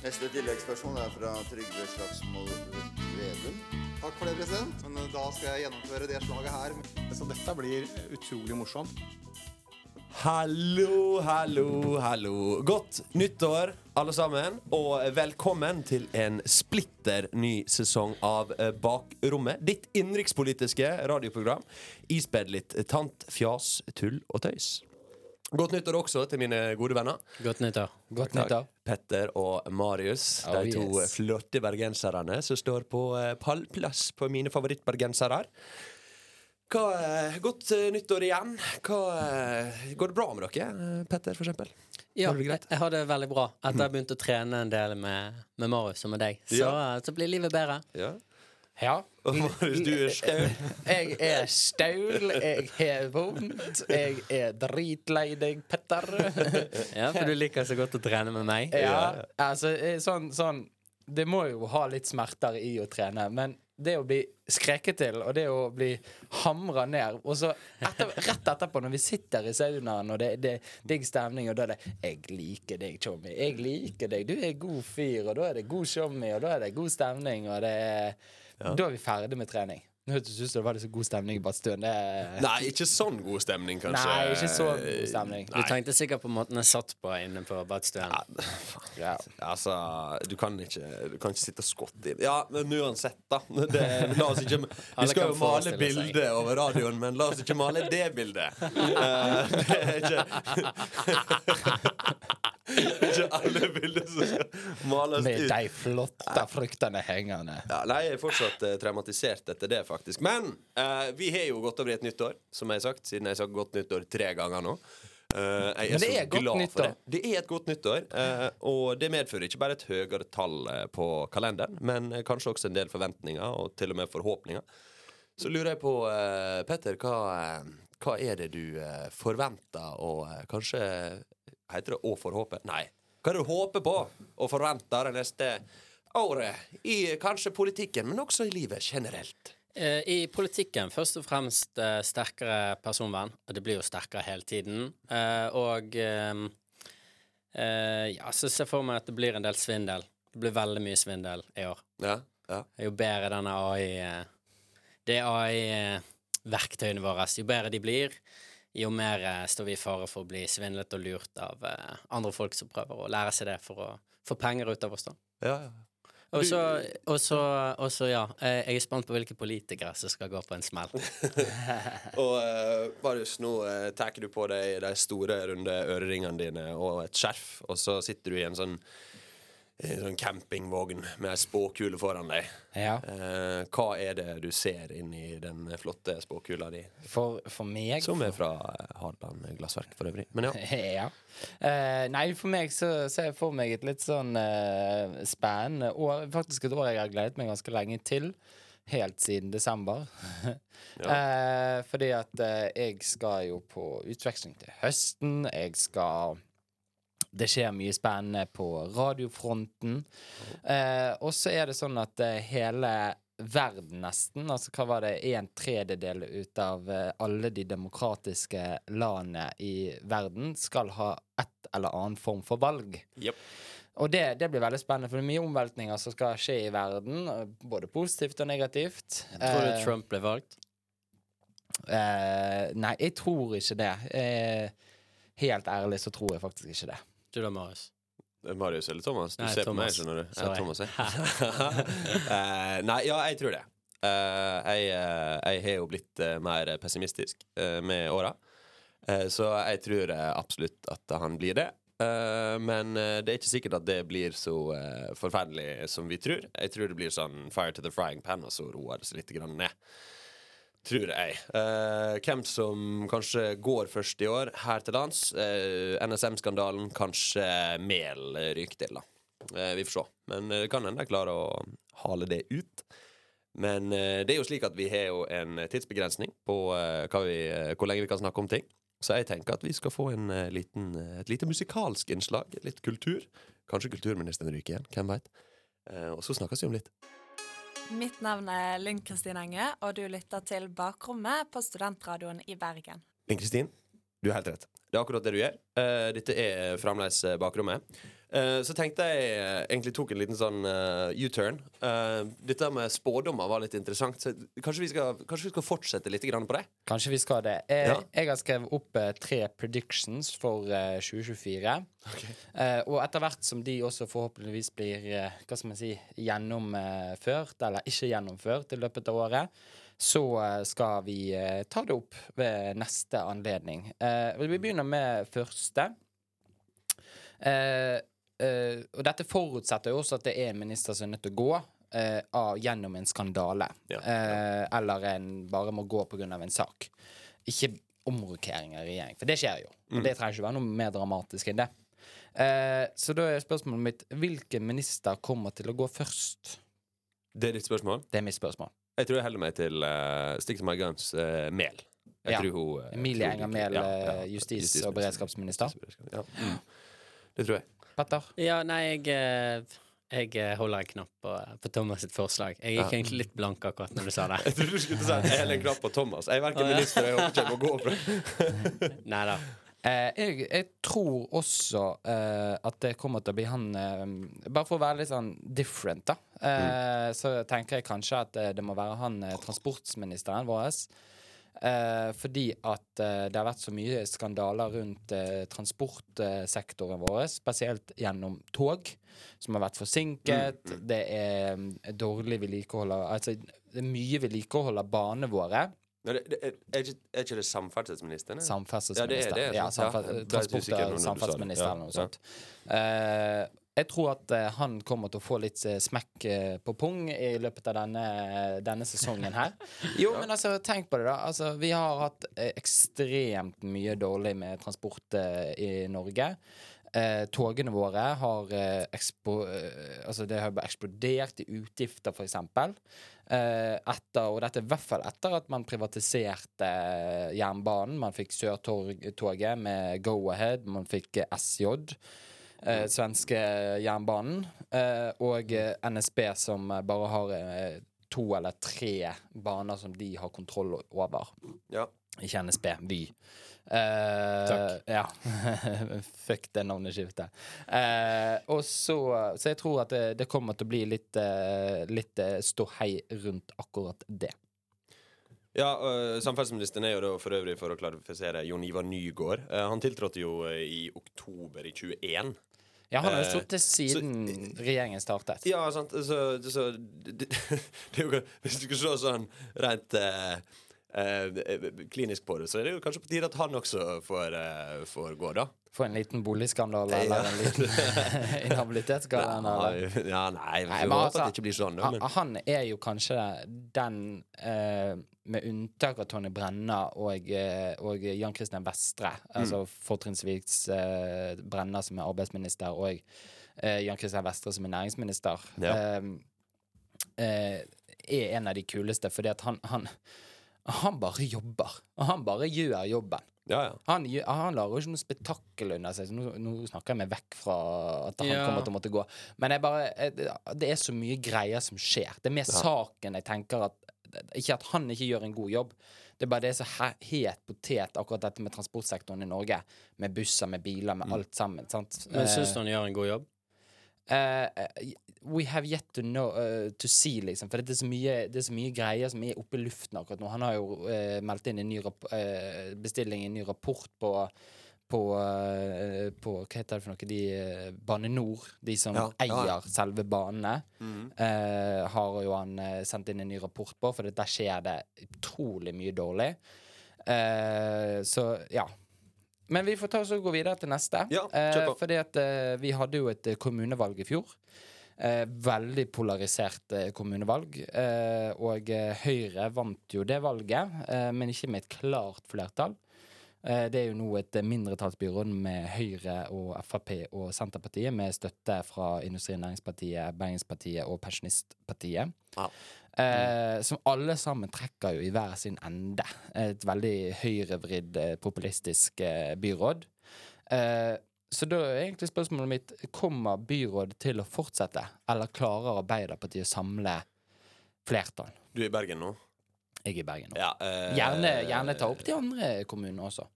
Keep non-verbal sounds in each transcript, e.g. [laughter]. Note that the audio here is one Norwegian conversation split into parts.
Neste tilleggsspørsmål er fra Trygve Slagsvold Vedum. Takk for det, president. Men eh, da skal jeg gjennomføre det slaget her. Så dette blir utrolig morsomt. Hallo, hallo, hallo. Godt nyttår, alle sammen. Og velkommen til en splitter ny sesong av eh, Bakrommet. Ditt innenrikspolitiske radioprogram. Ispedd litt tant, fjas, tull og tøys. Godt nyttår også til mine gode venner. Godt nyttår. Godt nyttår. Petter og Marius. Oh, de to yes. flotte bergenserne som står på eh, pallplass på mine favorittbergensere. Hva, eh, godt eh, nyttår igjen. Hva, går det bra med dere, Petter, for eksempel? Ja, jeg, jeg har det veldig bra etter jeg har begynt å trene en del med, med Marius og med deg. Så, Ja. så blir livet bedre. Ja. Ja. Du er staul. Jeg er staul, jeg har vondt, jeg er dritlei deg, Petter. Ja, For du liker så godt å trene med meg. Ja, altså eh, sånn, sånn Det må jo ha litt smerter i å trene, men det å bli skreket til, og det å bli hamra ned Og så etter, rett etterpå, når vi sitter i saunaen, og det, det er digg stemning, og da er det 'Jeg liker deg, Tjommi. Jeg liker deg. Du er god fyr.' Og da er det god Tjommi, og da er det god stemning, og det er Da er vi ferdig med trening. Nå hørtes det ut som det var så god stemning i badstuen. Det Nei, ikke sånn god stemning, kanskje. Nei, ikke så god stemning. Du tenkte sikkert på måten jeg satt på inne på badstuen. Ja. Altså, du kan ikke, du kan ikke sitte og skotte inn Ja, men uansett, da. Det, la oss ikke, vi skal jo male bildet over radioen, men la oss ikke male det bildet. Uh, det er ikke Ikke alle bilder som skal males Med ut. de flotte fruktene hengende. Ja, nei, jeg er fortsatt eh, traumatisert etter det, faktisk. Men eh, vi har jo gått over i et nytt år, som jeg har sagt, siden jeg har sagt godt nyttår tre ganger nå. Uh, jeg så er godt glad for nyttår. Det. det er et godt nyttår, Uh, og det medfører ikke bare et høyere tall eh, på kalenderen, men eh, kanskje også en del forventninger, og til og med forhåpninger. Så lurer jeg på, uh, Petter, hva, eh, hva er det du eh, forventer, og eh, kanskje Heter det 'å forhåpe'? Nei. Hva er det du håper på og forventer det neste året? I kanskje politikken, men også i livet generelt. Eh, I politikken først og fremst eh, sterkere personvern. Og det blir jo sterkere hele tiden. Eh, og ja, så ser jeg for meg at det blir en del svindel. Det blir veldig mye svindel i år. Ja, ja. Jo bedre denne AI Det AI-verktøyene våre, jo bedre de blir, jo mer eh, står vi i fare for å bli svindlet og lurt av eh, andre folk som prøver å lære seg det for å få penger ut av oss. da. ja, ja. Og så, og så, og så ja, eh, jeg er spent på hvilke politikere som skal gå på en smell. [laughs] Og uh, Marius, nå uh, tar du på deg de store, runde øreringene dine og et skjerf, og så sitter du i en sånn, en sånn campingvogn med ei spåkule foran deg. Ja. Eh, hva er det du ser inni den flotte spåkula di? For, for meg Som er fra eh, Hadeland glassverk, for øvrig. Men ja. [laughs] Ja. Eh, nei, for meg så ser jeg for meg et litt sånn eh, spennende år. Faktisk et år jeg har gledet meg ganske lenge til. Helt siden desember. [laughs] eh, fordi at eh, jeg skal jo på utveksling til høsten. Jeg skal Det skjer mye spennende på radiofronten. Eh, og så er det sånn at eh, hele verden nesten, altså hva var det, en tredjedel ut av eh, alle de demokratiske landene i verden skal ha et eller annen form for valg. Yep. Og det, det blir veldig spennende, for det er mye omveltninger som skal skje i verden, eh, både positivt og negativt. Tror du Trump ble valgt? eh, nei, jeg tror ikke det. Eh, helt ærlig så tror jeg faktisk ikke det. Du da, Marius? Marius eller Thomas? Du Nei, ser på meg, Thomas. skjønner du. Sorry. Thomas, ja. uh, [laughs] nei, ja, jeg tror det. Uh, jeg, eh, jeg har jo blitt mer pessimistisk med åra. Så jeg tror absolutt at han blir det. Men det er ikke sikkert at det blir så forferdelig som vi tror. Jeg tror det blir sånn fire to the frying pan, og så roer det seg litt grann ned. Tror jeg. Eh, hvem som kanskje går først i år her til lands? Eh, NSM-skandalen. Kanskje Mehl ryker til, da. Eh, vi får se. Men eh, det kan hende jeg klarer å hale det ut. Men eh, det er jo slik at vi har jo en tidsbegrensning på eh, vi, eh, hvor lenge vi kan snakke om ting. Så jeg tenker at vi skal få en, eh, liten, eh, et lite musikalsk innslag. Litt kultur. Kanskje kulturministeren ryker igjen. Hvem veit. Eh, og så snakkes vi om litt. Mitt navn er Linn Kristin Enge, og du lytter til Bakrommet på Studentradioen i Bergen. Linn Kristin, du har helt rett. Det er akkurat det du gjør. Uh, dette er fremdeles eh, bakrommet. Uh, så tenkte jeg uh, egentlig tok en liten sånn eh, U-turn. Eh, dette med spådommer var litt interessant. Så kanskje vi skal, kanskje vi skal fortsette litt grann på det? Kanskje vi skal det. Jeg, Ja. Jeg har skrevet opp eh, tre predictions for eh, 2024. Eh, og etter hvert som de også forhåpentligvis blir eh, hva skal man si, gjennomført, eller ikke gjennomført i løpet av året, så eh, skal vi eh, ta det opp ved neste anledning. Eh, vi begynner med første. Og dette forutsetter jo også at det er en minister som er nødt til å gå av, gjennom en skandale. Eh, eller en bare må gå pga. en sak. Ikke omrokering av regjering, for det skjer jo. Og Mm. det trenger ikke være noe mer dramatisk enn det. Eh, så da er spørsmålet mitt hvilken minister kommer til å gå først? Det er ditt spørsmål? Det er mitt spørsmål. Jeg tror jeg heller meg til uh, Stick to my guns, eh, Mehl. Jeg Ja. tror hun uh, Emilie Enger Mehl, ja, eh, ja, justis- justis og beredskapsminister. Ja. Mm. Det tror jeg. Petter? Ja, nei, jeg eh, jeg eh, holder en knapp på, på Thomas sitt forslag. Jeg gikk Ja. egentlig litt blank akkurat når du sa det. [laughs] Jeg trodde du skulle si Jeg holder en knapp på Thomas. Jeg er verken ja. minister eller jeg håper ikke jeg må gå fra [laughs] Nei da. Eh, jeg, jeg tror også eh, at det kommer til å bli han eh, Bare for å være litt sånn different, da. Eh, Så tenker jeg kanskje at eh, det må være han eh, transportministeren vår. Eh, fordi at det har vært så mye skandaler rundt transportsektoren vår, spesielt gjennom tog, som har vært forsinket. Det er mm, dårlig vedlikehold av Altså, det er mye vedlikehold av banene våre. Men det, det, er, ikke, er ikke det samferdselsministeren? eller? Samferdselsminister. Ja, det er det. Ja, samfer Ja, transport- og samferdselsministeren eller noe ja. sånt. Eh, jeg tror at uh, han kommer til å få litt uh, smekk på pung i løpet av denne, denne sesongen her. [laughs] Jo, men altså, tenk på det, da. Altså, vi har hatt ekstremt mye dårlig med transport i Norge. Eh, togene våre har eh, ekspo, eh, Altså, det har eksplodert i utgifter. Eh, etter, og dette er i hvert fall etter at man privatiserte eh, jernbanen. Man fikk Sørtoget med Go-Ahead, man fikk eh, SJ. Eh, svenske jernbanen. Eh, og eh, NSB, som eh, bare har eh, to eller tre baner som de har kontroll over. Ja. Ikke NSB, Vy. Eh, Takk. Ja. [laughs] Fuck det navneskiftet. Uh, og så, så jeg tror at det, det kommer til å bli litt, uh, litt eh, ståhei rundt akkurat det. Ja, Samferdselsministeren er jo da for øvrig for å klarifisere Jon Ivar Nygård. Eh, han tiltrådte jo eh, i oktober i 21. Ja, han har jo Eh, sittet siden regjeringen startet. Ja, sant. Så, så det, [laughs] det er jo Hvis du skal se sånn rent eh, eh, klinisk på det, så er det jo kanskje på tide at han også får, eh, får gå, da. Få en liten boligskandale eller en liten [laughs] inhabilitetsskandale. Nei, ja, nei, Nei, men altså, det ikke blir sånn, da. Men, han- er jo kanskje den, eh, med unntak av Tonje Brenna og, eh, og Jan Christian Vestre, Mm. altså fortrinnsvis eh, Brenna som er arbeidsminister, og eh, Jan Christian Vestre som er næringsminister, Ja. eh, eh, er en av de kuleste, fordi at han, han han bare jobber. Og han bare gjør jobben. ja, ja. Han, han lager jo ikke noe spetakkel under seg. Så nå, nå snakker jeg meg vekk fra at han Ja. kommer til å måtte gå. Men jeg bare, jeg- det er så mye greier som skjer. Det er mer saken jeg tenker at Ikke at han ikke gjør en god jobb. Det er bare det er så he- het potet, akkurat dette med transportsektoren i Norge. Med busser, med biler, med alt sammen. Sant? Men syns Eh, du han gjør en god jobb? Eh, we have yet to know uh, To see, liksom. For det er, så mye, det er så mye greier som er oppe i luften akkurat nå. Han har jo uh, meldt inn en ny bestilling en ny rapport på på, på Hva heter det for noe? De, Bane Nor, de som Ja, ja, ja. eier selve banene, eh, har jo han sendt inn en ny rapport på, for der skjer det utrolig mye dårlig. Så ja. Men vi får ta oss og gå videre til neste. Ja. Eh, fordi at eh, vi hadde jo et eh, kommunevalg i fjor. Eh, veldig polarisert eh, kommunevalg. Eh, og Høyre vant jo det valget, men ikke med et klart flertall. Eh, Det er jo nå et mindretallsbyråd med Høyre og Frp og Senterpartiet, med støtte fra Industri- og Næringspartiet, Bergenspartiet og Pensjonistpartiet. Eh, som alle sammen trekker jo i hver sin ende. Et veldig høyrevridd, eh, populistisk eh, byråd. Eh, så da er egentlig spørsmålet mitt Kommer byrådet til å fortsette, eller klarer Arbeiderpartiet å samle flertall? Du er i Bergen nå? Jeg er i Bergen nå. Ja, eh, Gjerne, gjerne ta opp de andre kommunene også.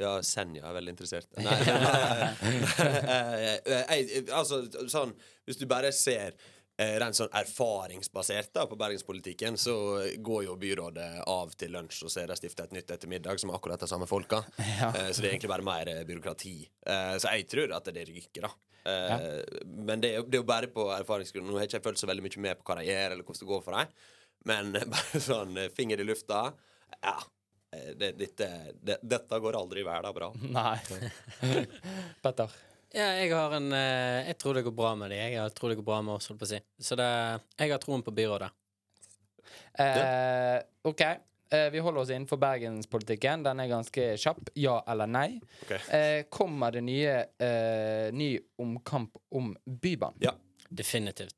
Ja, Senja er veldig interessert. [laughs] Nei, nei, nei, nei. altså, sånn Hvis du bare ser rent sånn erfaringsbasert da på bergenspolitikken, så går jo byrådet av til lunsj, og så er det stifta et nytt etter middag, som er akkurat de samme folka. Ja. Eh, så det er egentlig bare mer eh, byråkrati. Eh, så jeg tror at det ryker, da. Ja. Men det er, jo- bare på erfaringsgrunn. Nå har jeg ikke følt så veldig mye med på hva de gjør, eller hvordan det går for dem. Men [laughs] bare sånn eh, finger i lufta Ja. det, Det, det, dette går aldri i verden bra. Nei. [laughs] Petter? Ja, jeg har en eh, Jeg tror det går bra med de. Jeg tror det går bra med oss, holdt på å si. Så det, jeg har troen på byrådet. Eh, OK. Eh, vi holder oss innenfor bergenspolitikken. Den er ganske kjapp. Ja eller nei. Okay. Eh, kommer det nye eh, ny omkamp om Bybanen? Ja. Definitivt.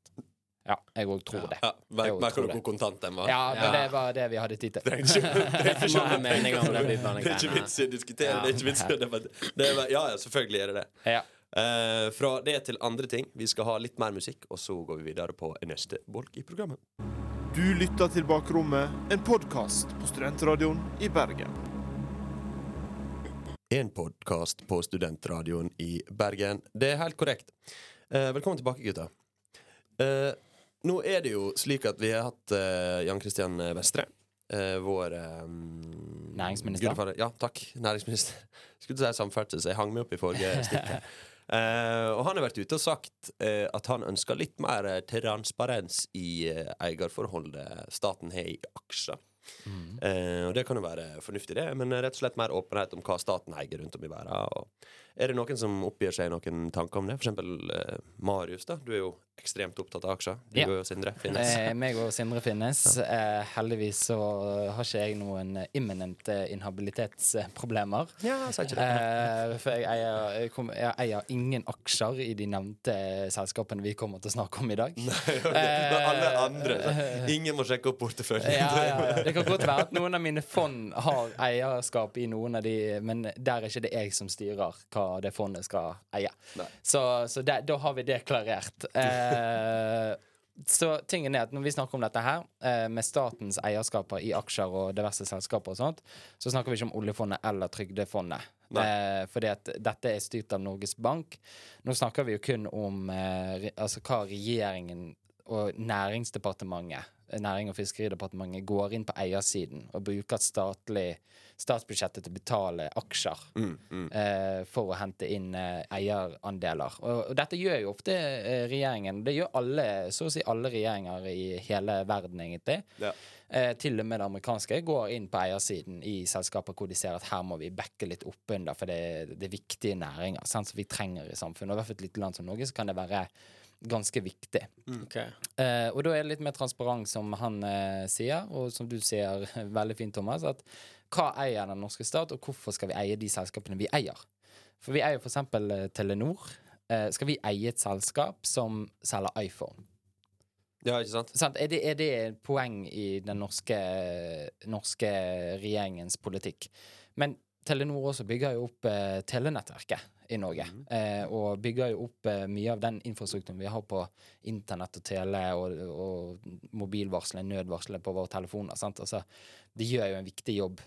Ja, jeg òg tror det. Ja, Merker mer tror hvor kontant den var. Ja, men Ja. det var det vi hadde tid til. Det er ikke, det er ikke, [laughs] er ikke vits i å diskutere. Det er ikke vits i å debattere. Er Ja, ja, selvfølgelig er det det. Ja. Eh, fra det til andre ting. Vi skal ha litt mer musikk, og så går vi videre på neste bolk i programmet. Du lytter til Bakrommet, en podkast på Studentradioen i Bergen. En podkast på studentradioen i Bergen. Det er helt korrekt. Eh, velkommen tilbake, gutta. Eh, nå er det jo slik at vi har hatt eh, Jan Christian Vestre. eh, vår eh, Næringsminister. gudfader- Ja, takk. Næringsminister. Skulle si samferdsel, så jeg hang meg opp i forrige stikk. [laughs] Eh, og han har vært ute og sagt eh, at han ønsker litt mer eh, transparens i eierforholdet staten har i aksjer. Eh, og det kan jo være fornuftig, det, men rett og slett mer åpenhet om hva staten eier rundt om i verden. Er det noen som oppgir seg noen tanker om det? Eksempel eh, Marius, da. Du er jo ekstremt opptatt av aksjer. Du Ja. og Sindre finnes. Eh, [laughs] meg og Sindre finnes. Eh, heldigvis så har ikke jeg noen imminente inhabilitetsproblemer. Ja, jeg sier ikke det. Eh, for jeg eier, jeg, kom, jeg eier ingen aksjer i de nevnte selskapene vi kommer til å snakke om i dag. [laughs] Men alle andre så, Ingen må sjekke opp porteføljen. Ja, ja. Det kan godt være at noen av mine fond har eierskap i noen av de, men der er ikke det jeg som styrer hva det fondet skal eie. Nei. Så, så det, da har vi det klarert. Eh, så tingen er at når vi snakker om dette her, eh, med statens eierskaper i aksjer og diverse selskaper og sånt, så snakker vi ikke om oljefondet eller trygdefondet. Eh, fordi at dette er styrt av Norges Bank. Nå snakker vi jo kun om eh, altså hva regjeringen og Næringsdepartementet, Næring- og fiskeridepartementet, går inn på eiersiden og bruker statlig statsbudsjettet til å betale aksjer eh, for å hente inn eh, eierandeler. Og, og dette gjør jo ofte eh, regjeringen. Det gjør alle, så å si alle regjeringer i hele verden, egentlig. Ja. Eh, til og med det amerikanske går inn på eiersiden i selskaper hvor de ser at her må vi backe litt oppunder, for det, det er viktige næringer sant, som vi trenger i samfunnet. Og i hvert fall et lite land som Norge så kan det være ganske viktig. Ok. Eh, og da er det litt mer transparent, som han eh, sier, og som du sier [laughs] veldig fint, Thomas, at hva eier den norske stat, og hvorfor skal vi eie de selskapene vi eier? For vi eier eksempel eh, Telenor. Eh, skal vi eie et selskap som selger iPhone? Ja, ikke sant? Sant? Er, det, er det et poeng i den norske, norske regjeringens politikk? Men Telenor også bygger jo opp eh, telenettverket i Norge. Eh, og bygger jo opp eh, mye av den infrastrukturen vi har på internett og tele og, og mobilvarsler, nødvarsler på våre telefoner. Sant? Altså, det gjør jo en viktig jobb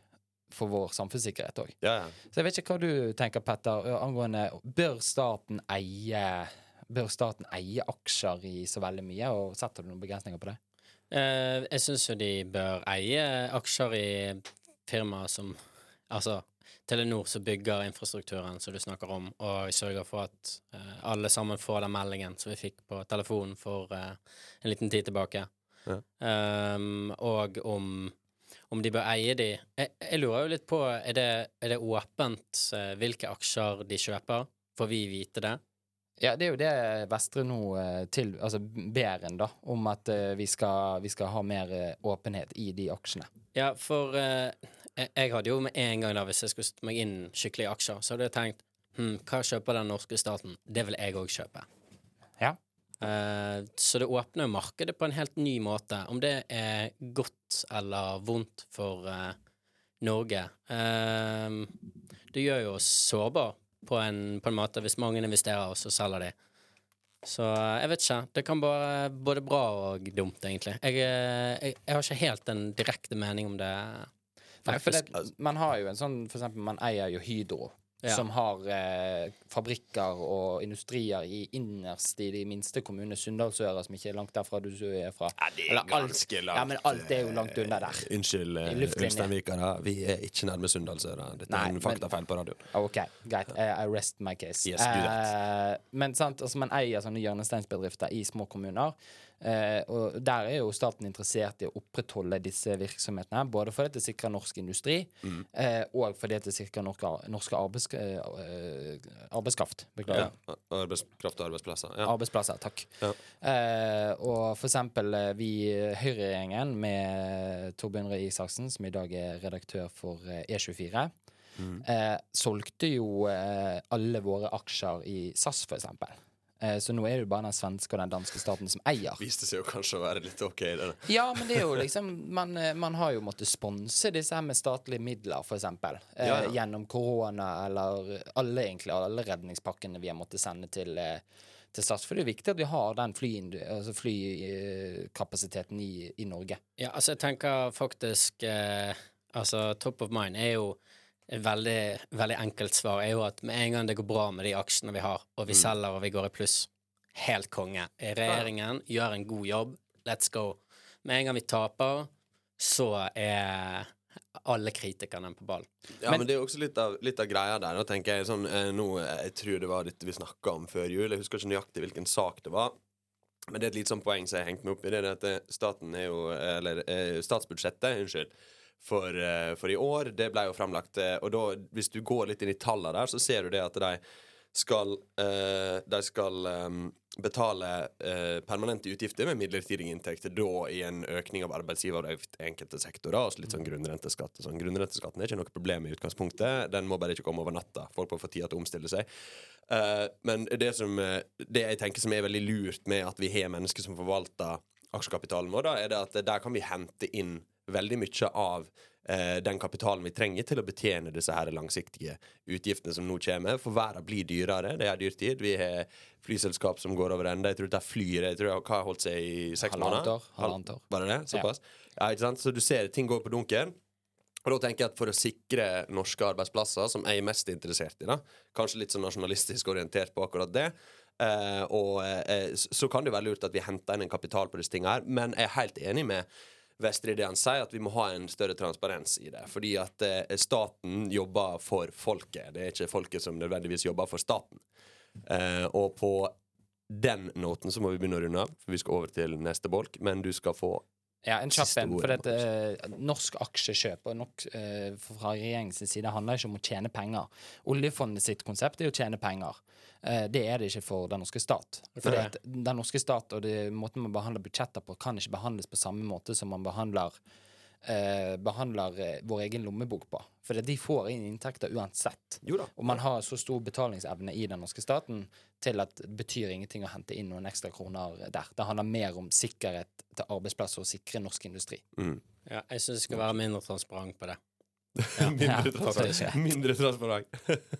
for vår samfunnssikkerhet òg. Ja, ja. Så jeg vet ikke hva du tenker, Petter, angående Bør staten eie Bør staten eie aksjer i så veldig mye, og setter du noen begrensninger på det? Eh, jeg syns jo de bør eie aksjer i firmaer som Altså Telenor som bygger infrastrukturen som du snakker om, og sørger for at eh, alle sammen får den meldingen som vi fikk på telefonen for eh, en liten tid tilbake. Ja. Um, og om, om de bør eie de jeg, jeg lurer jo litt på, er det, er det åpent eh, hvilke aksjer de kjøper? Får vi vite det? Ja, det er jo det Vestre nå eh, til, altså ber en, da, om at eh, vi, skal, vi skal ha mer eh, åpenhet i de aksjene. Ja, for eh, Jeg, jeg hadde jo med en gang da, hvis jeg skulle sette meg inn skikkelig i aksjer, så hadde jeg tenkt hm, hva kjøper den norske staten? Det vil jeg òg kjøpe. Ja. Eh, så det åpner jo markedet på en helt ny måte. Om det er godt eller vondt for eh, Norge eh, Det gjør jo oss sårbar på en, på en måte hvis mange investerer, og så selger de. Så eh, jeg vet ikke. Det kan være både bra og dumt, egentlig. Jeg, eh, jeg, jeg har ikke helt en direkte mening om det. Nei, for det, man har jo en sånn For eksempel, man eier jo Hydro. Ja. Som har eh, fabrikker og industrier i innerst i de minste kommunene, Sunndalsøra, som ikke er langt derfra du er fra. Ja, det er ganske langt. Ja, men alt er jo langt unna der. Unnskyld, uh. Ulsteinvikere. Vi er ikke nærme Sunndalsøra. Dette Nei, er en faktafeil på radioen. OK, greit. Eh, I rest my case. Yes. Eh, men sant, altså man eier sånne hjørnesteinsbedrifter i små kommuner. Eh, og der er jo staten interessert i å opprettholde disse virksomhetene. Både fordi det sikrer norsk industri, Mm. eh, og fordi det sikrer norske, norske arbeids, eh, arbeidskraft. Beklager. Ja. Arbeidskraft og arbeidsplasser. Ja. Arbeidsplasser, takk. Ja. Eh, og for eksempel eh, vi Høyreregjeringen med Torbjørn Røe Isaksen, som i dag er redaktør for eh, E24, Mm. eh, solgte jo eh, alle våre aksjer i SAS, for eksempel. Eh, så nå er det jo bare den svenske og den danske staten som eier. Viste seg jo kanskje å være litt OK, det. Ja, men det er jo [laughs] liksom Man, eh, man har jo måttet sponse disse her med statlige midler, eksempel. Eh, Ja, ja. Gjennom korona, eller alle egentlig alle redningspakkene vi har måttet sende til til SAS, for det er viktig at vi har den flykapasiteten altså flykapasiteten i, i Norge. Ja, altså jeg tenker faktisk eh, Altså top of mind er jo et veldig, veldig enkelt svar er jo at med en gang det går bra med de aksjene vi har, og vi Mm. selger og vi går i pluss, helt konge. Regjeringen gjør en god jobb, let's go. Med en gang vi taper, så er alle kritikerne på ball. Ja, men, det er jo også litt av, litt av greia der. Nå tenker Jeg sånn, eh, nå, jeg tror det var dette vi snakka om før jul. Jeg husker ikke nøyaktig hvilken sak det var. Men det er et litt sånn poeng som jeg hengte meg opp i. Det er at eh, staten er jo Eller eh, statsbudsjettet, unnskyld. For, eh, for i år, det ble jo framlagt. eh, Og da, hvis du går litt inn i tallene der, så ser du det at de skal, eh, de skal um, betale eh, permanente utgifter med midlertidige inntekter, da i en økning av arbeidsgiveravgift i enkelte sektorer, og litt sånn grunnrenteskatt. Sånn. Grunnrenteskatten er ikke noe problem i utgangspunktet, den må bare ikke komme over natta. Folk må få tid til å omstille seg. Eh, men det, som, det jeg tenker som er veldig lurt med at vi har mennesker som forvalter aksjekapitalen vår, da, er det at der kan vi hente inn veldig mye av eh, den kapitalen vi trenger til å betjene disse her langsiktige utgiftene som nå kommer. For verden blir dyrere. Det er dyrtid. Vi har flyselskap som går over ende. Jeg tror det er flyr jeg tror jeg har holdt seg i seks måneder. halvannet år. Var det det? Såpass? Ja. ikke sant? Så du ser ting går på dunken. Og da tenker jeg at For å sikre norske arbeidsplasser, som jeg er mest interessert i, da kanskje litt sånn nasjonalistisk orientert på akkurat det, eh, og, eh, så kan det være lurt at vi henter inn en kapital på disse tingene her. Men jeg er helt enig med Vestre det han sier, at vi må ha en større transparens i det. Fordi at eh, staten jobber for folket. Det er ikke folket som nødvendigvis jobber for staten. Eh, og på den noten så må vi begynne å runde av, for vi skal over til neste bolk. Men du skal få Ja, en kjapp en. For dette, eh, norsk aksjekjøp nok, eh, fra regjeringens side handler ikke om å tjene penger. Oljefondet sitt konsept er å tjene penger. Eh, det er det ikke for den norske stat. For den norske stat og det, måten man behandler budsjetter på, kan ikke behandles på samme måte som man behandler eh, behandler eh, vår egen lommebok på. For de får inn inntekter uansett. Og man har så stor betalingsevne i den norske staten til at det betyr ingenting å hente inn noen ekstra kroner der. Det handler mer om sikkerhet til arbeidsplasser og sikre norsk industri. Ja, jeg syns det skal være mindre transparent på det. [laughs] mindre, Ja, transparent. faktisk. mindre transparent.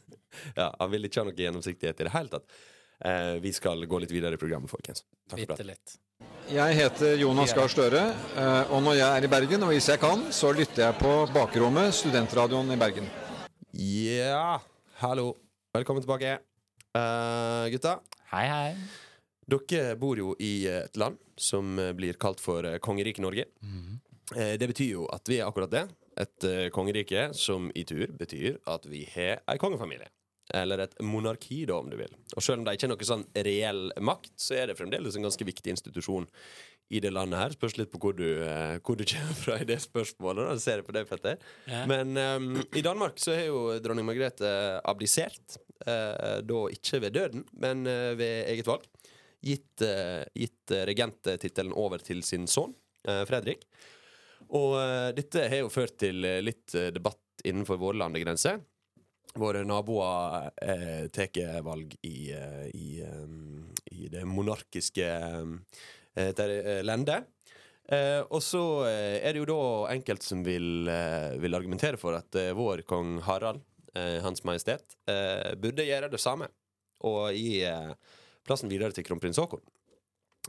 [laughs] ja, han vil ikke ha noe gjennomsiktighet i det hele tatt. Eh, vi skal gå litt videre i programmet, folkens. Takk for det praten. Jeg heter Jonas Gahr Støre, eh, og når jeg er i Bergen, og hvis jeg kan, så lytter jeg på Bakrommet, studentradioen i Bergen. Ja, hallo. Velkommen tilbake. uh, gutta. Hei, hei. Dere bor jo i et land som blir kalt for eh, kongeriket Norge. Eh, Det betyr jo at vi er akkurat det. Et eh, kongerike som i tur betyr at vi har ei kongefamilie. Eller et monarki, da, om du vil. Og selv om det ikke er noe sånn reell makt, så er det fremdeles en ganske viktig institusjon i det landet her. Spørs litt på hvor du, eh, hvor du [laughs] kommer fra i det spørsmålet. Da. Ser jeg på deg, Petter. Ja. Men um, i Danmark så har jo dronning Margrethe abdisert. Uh, da ikke ved døden, men uh, ved eget valg. Gitt, uh, gitt regenttittelen over til sin sønn, Fredrik. Og uh, dette har jo ført til eh, litt eh, debatt innenfor våre landegrenser. Våre naboer eh, tar valg i, i, i det monarkiske eh, landet. Eh, og så er det jo da enkelte som vil, vil argumentere for at vår kong Harald, Hans Majestet, burde gjøre det samme. Og gi plassen videre til kronprins Haakon.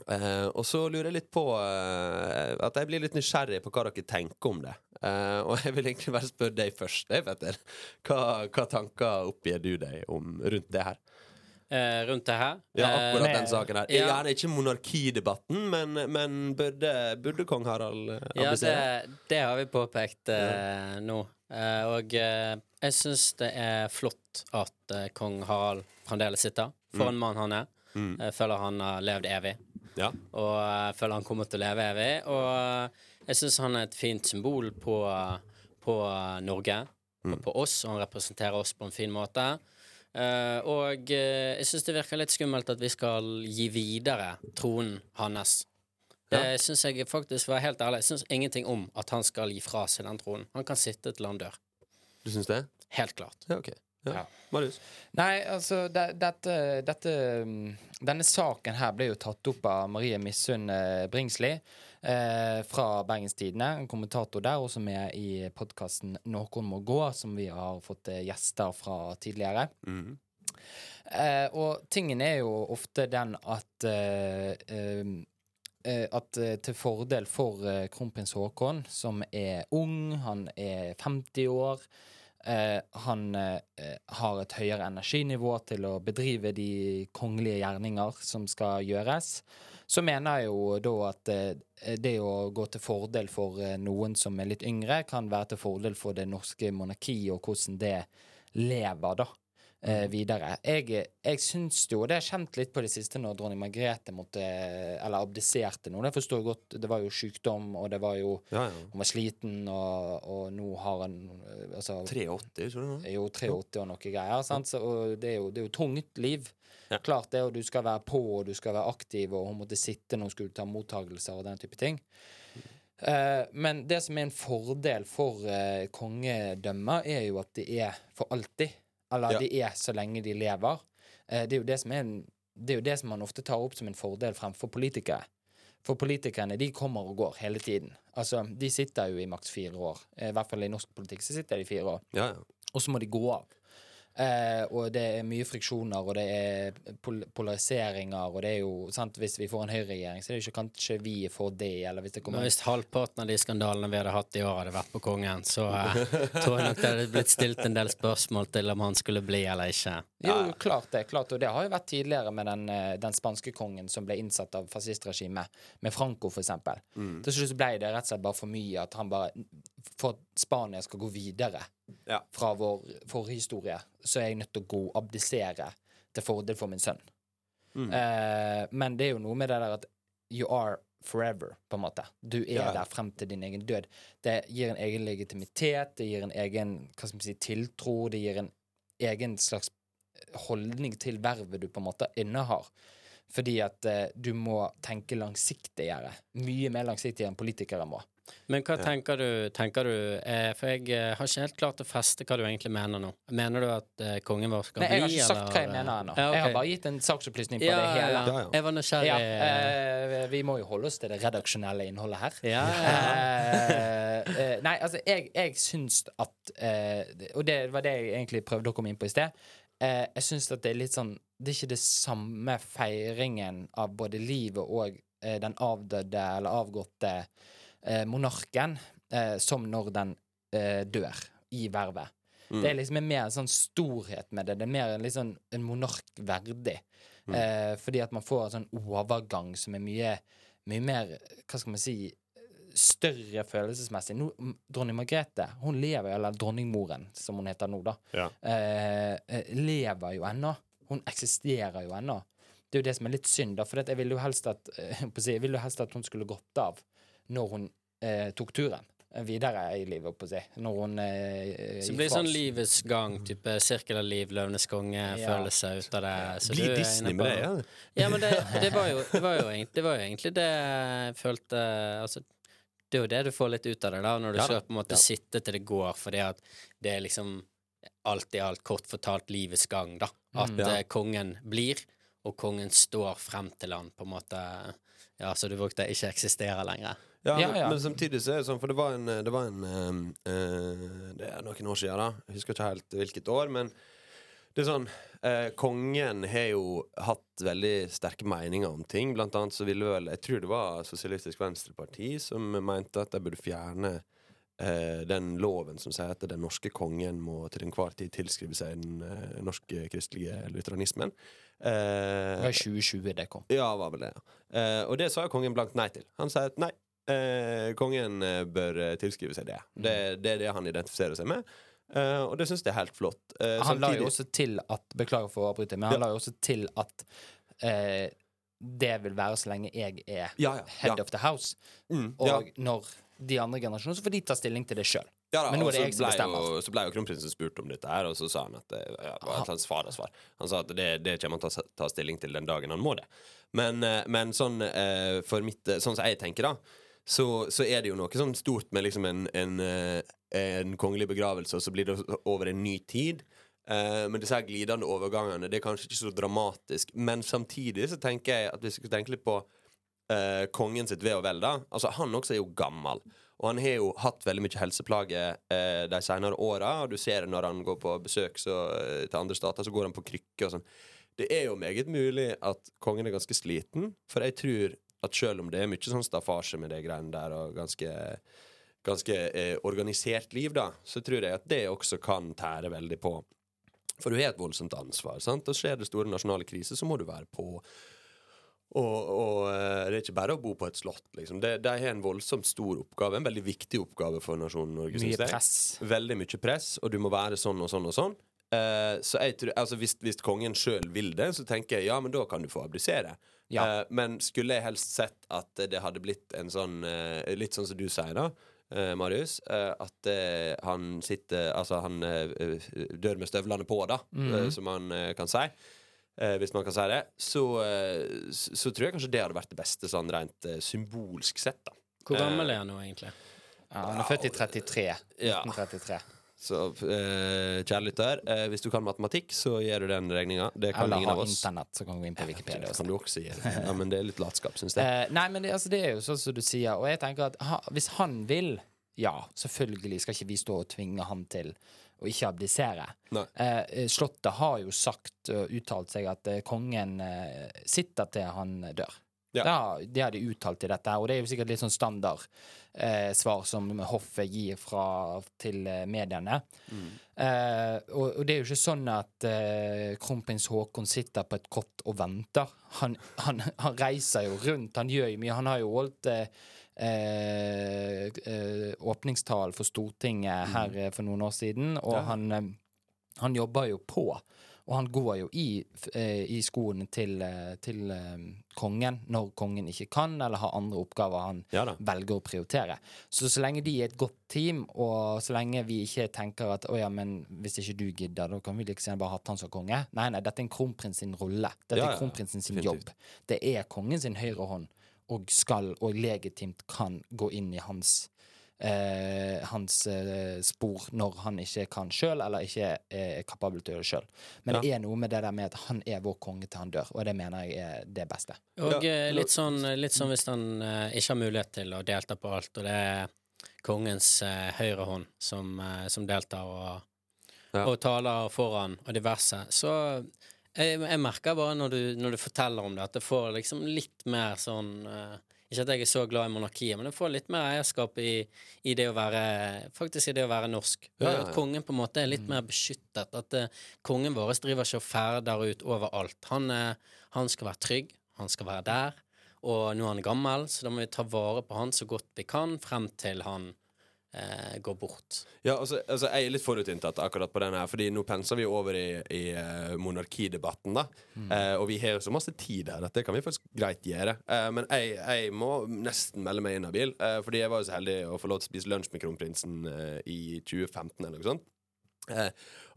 Eh, og så lurer jeg litt på eh, At jeg blir litt nysgjerrig på hva dere tenker om det. Eh, og jeg vil egentlig bare spørre deg først, eh, Petter. Hva, hva tanker oppgir du deg om rundt det her? Eh, rundt det her? Ja, akkurat Eh, den saken her. ja. Gjerne ikke monarkidebatten, men, men burde, burde kong Harald abdisere? Ja, det, det har vi påpekt ja. nå. Eh, og eh, jeg syns det er flott at eh, kong Harald fremdeles sitter. For Mm. en mann han er. Mm. Jeg føler han har levd evig. Ja. Og jeg føler han kommer til å leve evig. Og eh, jeg syns han er et fint symbol på, på Norge. Mm. Og på oss, og han representerer oss på en fin måte. Uh, og eh, jeg syns det virker litt skummelt at vi skal gi videre tronen hans. Det Ja. syns jeg faktisk, være helt ærlig, jeg syns ingenting om at han skal gi fra seg den tronen. Han kan sitte til han dør. Du syns det? Helt klart. Ja, ok. Ja. Marius? Nei, altså det, dette, dette mm, Denne saken her ble jo tatt opp av Marie Missunn eh, Bringsli eh, fra Bergens Tidende. En kommentator der, også med i podkasten 'Noen må gå', som vi har fått eh, gjester fra tidligere. Mhm. Eh, og tingen er jo ofte den at eh, eh, At til fordel for kronprins Haakon, som er ung, han er 50 år eh, Han eh, har et høyere energinivå til å bedrive de kongelige gjerninger som skal gjøres. Så mener jeg jo da at eh, det å gå til fordel for eh, noen som er litt yngre, kan være til fordel for det norske monarkiet og hvordan det lever, da. Eh, videre. Jeg, jeg syns jo, og det har jeg kjent litt på det siste når dronning Margrethe måtte Eller abdiserte nå. Det forstår jeg godt. Det var jo sykdom, og det var jo Ja, ja. Hun var sliten, og, og nå har hun eh, altså, 83, tror du? Jo, 83 og noe greier. Sant? Så, og det er jo, det er jo tungt liv. Ja. Klart det, og du skal være på, og du skal være aktiv, og hun måtte sitte når hun skulle ta mottagelser og den type ting. Eh, men det som er en fordel for uh, kongedømmet, er jo at det er for alltid. Eller Ja. de er så lenge de lever. Eh, det er jo det som er en, det er jo det som man ofte tar opp som en fordel fremfor politikere. For politikerne de kommer og går hele tiden. Altså, De sitter jo i maks fire år. Eh, I hvert fall i norsk politikk så sitter de fire år. Ja, ja. Og så må de gå av. Eh, og det er mye friksjoner, og det er pol polariseringer, og det er jo sant, Hvis vi får en høyreregjering, så er det ikke kanskje vi er for det, eller hvis det Men kommer hvis halvparten av de skandalene vi hadde hatt i år, hadde vært på kongen, så eh, tror jeg nok det hadde blitt stilt en del spørsmål til om han skulle bli eller ikke. Jo, klart det. klart, Og det har jo vært tidligere med den, eh, den spanske kongen som ble innsatt av fascistregimet, med Franco for eksempel. Mm. Til slutt så ble det rett og slett bare for mye at han bare For at Spania skal gå videre Ja. fra vår forhistorie, så er jeg nødt til å gå og abdisere til fordel for min sønn. Mm. Eh, men det er jo noe med det der at you are forever, på en måte. Du er Ja. der frem til din egen død. Det gir en egen legitimitet, det gir en egen hva skal man si, tiltro, det gir en egen slags holdning til vervet du på en måte innehar. Fordi at eh, du må tenke langsiktigere. Mye mer langsiktigere enn politikere må. Men hva tenker du, tenker du eh, For jeg eh, har ikke helt klart å feste hva du egentlig mener nå. Mener du at eh, kongen vår skal Nei, jeg har ikke sagt eller? hva jeg mener ennå. Ja, okay. Jeg har bare gitt en saksopplysning på ja, det hele. Ja, ja. Jeg var nysgjerrig. Ja, eh, vi må jo holde oss til det redaksjonelle innholdet her. Ja, ja. Nei, altså, jeg, jeg syns at Og det var det jeg egentlig prøvde å komme inn på i sted. Eh, jeg syns at det er litt sånn Det er ikke det samme feiringen av både livet og den avdøde eller avgåtte eh, monarken eh, som når den eh, dør i vervet. Mm. Det er liksom en mer sånn storhet med det. Det er mer en sånn en monark verdig. Mm. Eh, fordi at man får en sånn overgang som er mye, mye mer Hva skal man si Større følelsesmessig. Nå, dronning Margrethe, hun lever, eller dronningmoren, som hun heter nå, da, Ja. eh, eh, lever jo ennå. Hun eksisterer jo ennå. Det er jo det som er litt synd, da. For jeg ville jo helst at, jeg ville jo helst at hun skulle gått av når hun eh, tok turen videre i livet, på å si. Når hun eh, Så det blir sånn livets gang, type sirkel av liv, Løvenes konge-følelse ut av det. Så Blir Disney med det, ja? Ja, men det, det, var jo, det, var jo egentlig, det var jo egentlig det jeg følte Altså, det er jo det du får litt ut av det, da, når du Ja skal på en måte ja. sitte til det går, fordi at det er liksom alt i alt kort fortalt livets gang, da. At Mm. Ja. eh, kongen blir, og kongen står frem til han på en måte Ja, så du brukte ikke eksisterer lenger. Ja, Ja, men, ja. men samtidig så er det sånn, for det var en, det var en eh, eh, Det er noen år siden, da. Jeg husker ikke helt hvilket år, men det er sånn uh, Kongen har jo hatt veldig sterke meninger om ting. Blant annet så ville vel Jeg tror det var Sosialistisk Venstreparti som mente at de burde fjerne eh, den loven som sier at den norske kongen må til enhver tid tilskrive seg den eh, norske kristelige lutheranismen. Det Eh, var i 2020 det kom. ja, var vel det. ja. Eh, og det sa jo kongen blankt nei til. Han sier at nei, eh, kongen eh, bør eh, tilskrive seg det. det. Det er det han identifiserer seg med. Eh, og det syns jeg er helt flott. Eh, Han la jo også til at Beklager for å avbryte, men han Ja. la jo også til at eh, det vil være så lenge jeg er Ja, ja, head of the house. Mm, Og når de andre generasjonene, så får de ta stilling til det sjøl. Ja, Men nå er det jeg som bestemmer. Jo, så ble jo kronprinsen spurt om dette her, og så sa han at det ja, var hans slags fadersvar. Han sa at det, det kommer han til å ta stilling til den dagen han må det. Men, men sånn eh, for mitt Sånn som jeg tenker, da, så, så er det jo noe sånn stort med liksom en, en, eh, en kongelig begravelse, og så blir det over en ny tid. Eh, men disse her glidende overgangene Det er kanskje ikke så dramatisk. Men samtidig så tenker jeg at hvis vi skal tenke litt på eh, kongen sitt ve og vel, da. Altså, han også er jo gammel. Og han har jo hatt veldig mye helseplager eh, de senere åra. Og du ser det når han går på besøk så, eh, til andre stater, så går han på krykke og sånn. Det er jo meget mulig at kongen er ganske sliten, for jeg tror at selv om det er mye sånn staffasje med de greiene der, og ganske ganske eh, organisert liv, da, så tror jeg at det også kan tære veldig på. For du har et voldsomt ansvar. sant? Og skjer det store nasjonale kriser, så må du være på. Og, og eh, det er ikke bare å bo på et slott. liksom. Det, De har en voldsomt stor oppgave, en veldig viktig oppgave for nasjonen Norge. Mye jeg. Veldig mye press, og du må være sånn og sånn og sånn. Eh, så jeg tror, altså hvis, hvis kongen sjøl vil det, så tenker jeg ja, men da kan du få abdisere. Eh, men skulle jeg helst sett at det hadde blitt en sånn eh, Litt sånn som du sier, da. eh, Marius, eh, at eh, han sitter Altså, han eh, dør med støvlene på, da, eh, som man kan si. Eh, hvis man kan si det. Så, så, tror jeg kanskje det hadde vært det beste, sånn rent symbolsk sett, da. Hvor gammel er han nå, egentlig? Ja, han er født i 33. Ja. 1933. Så eh, kjære lytter, eh, hvis du kan matematikk, så gir du den regninga. Det kan Eller ingen av oss. internett, så kan du gå inn på Wikipedia. Du også. Ja, men det er litt latskap, syns jeg. Eh, nei, men det, altså, det er jo sånn som du sier, og jeg tenker at ha, hvis han vil, ja, selvfølgelig skal ikke vi stå og tvinge han til å ikke abdisere. Eh, Slottet har jo sagt og uttalt seg at eh, kongen eh, sitter til han dør. Ja. Har de uttalt i dette, og det er jo sikkert litt sånn standard eh, svar som hoffet gir fra, til mediene. mediene. Eh, og, og det er jo ikke sånn at eh, kronprins Haakon sitter på et kott og venter. Han, han, han reiser jo rundt, han gjør jo mye. Han har jo holdt eh, eh, eh, for Stortinget her mm. for noen år siden, og Ja. han, eh, han jobber jo på. Og han går jo i, eh, i skoene til, eh, til eh, kongen når kongen ikke kan, eller har andre oppgaver han Ja velger å prioritere. Så så lenge de er et godt team, og så lenge vi ikke tenker at å ja, men hvis ikke du gidder, da kan vi like gjerne bare hatt han som konge. Nei, nei, dette er kronprins sin rolle. Dette Ja, er kronprinsen sin jobb. Det er kongen sin høyre hånd, og skal og legitimt kan gå inn i hans Eh, hans eh, spor når han ikke kan sjøl, eller ikke er kapabel til å gjøre det sjøl. Men Ja. det er noe med det der med at han er vår konge til han dør, og det mener jeg er det beste. Og eh, litt, sånn, litt sånn hvis han eh, ikke har mulighet til å delta på alt, og det er kongens eh, høyre hånd som, eh, som deltar og, Ja. og taler foran og diverse, så jeg, jeg merker bare når du, når du forteller om det, at det får liksom litt mer sånn eh, Ikke at jeg er så glad i monarkiet, men jeg får litt mer eierskap i, i det å være Faktisk i det å være norsk. Ja, ja. At kongen på en måte er litt mer beskyttet. At uh, kongen vår driver ikke og ferder ut overalt. Han, uh, han skal være trygg, han skal være der. Og nå er han gammel, så da må vi ta vare på han så godt vi kan frem til han eh, går bort. Ja, altså, altså Jeg er litt forutinntatt akkurat på den her, Fordi nå penser vi over i, i eh, monarkidebatten. da Eh, Og vi har jo så masse tid her at det kan vi faktisk greit gjøre. Eh, men jeg, jeg må nesten melde meg inhabil, uh, fordi jeg var jo så heldig å få lov til å spise lunsj med kronprinsen eh, i 2015. eller noe sånt Eh,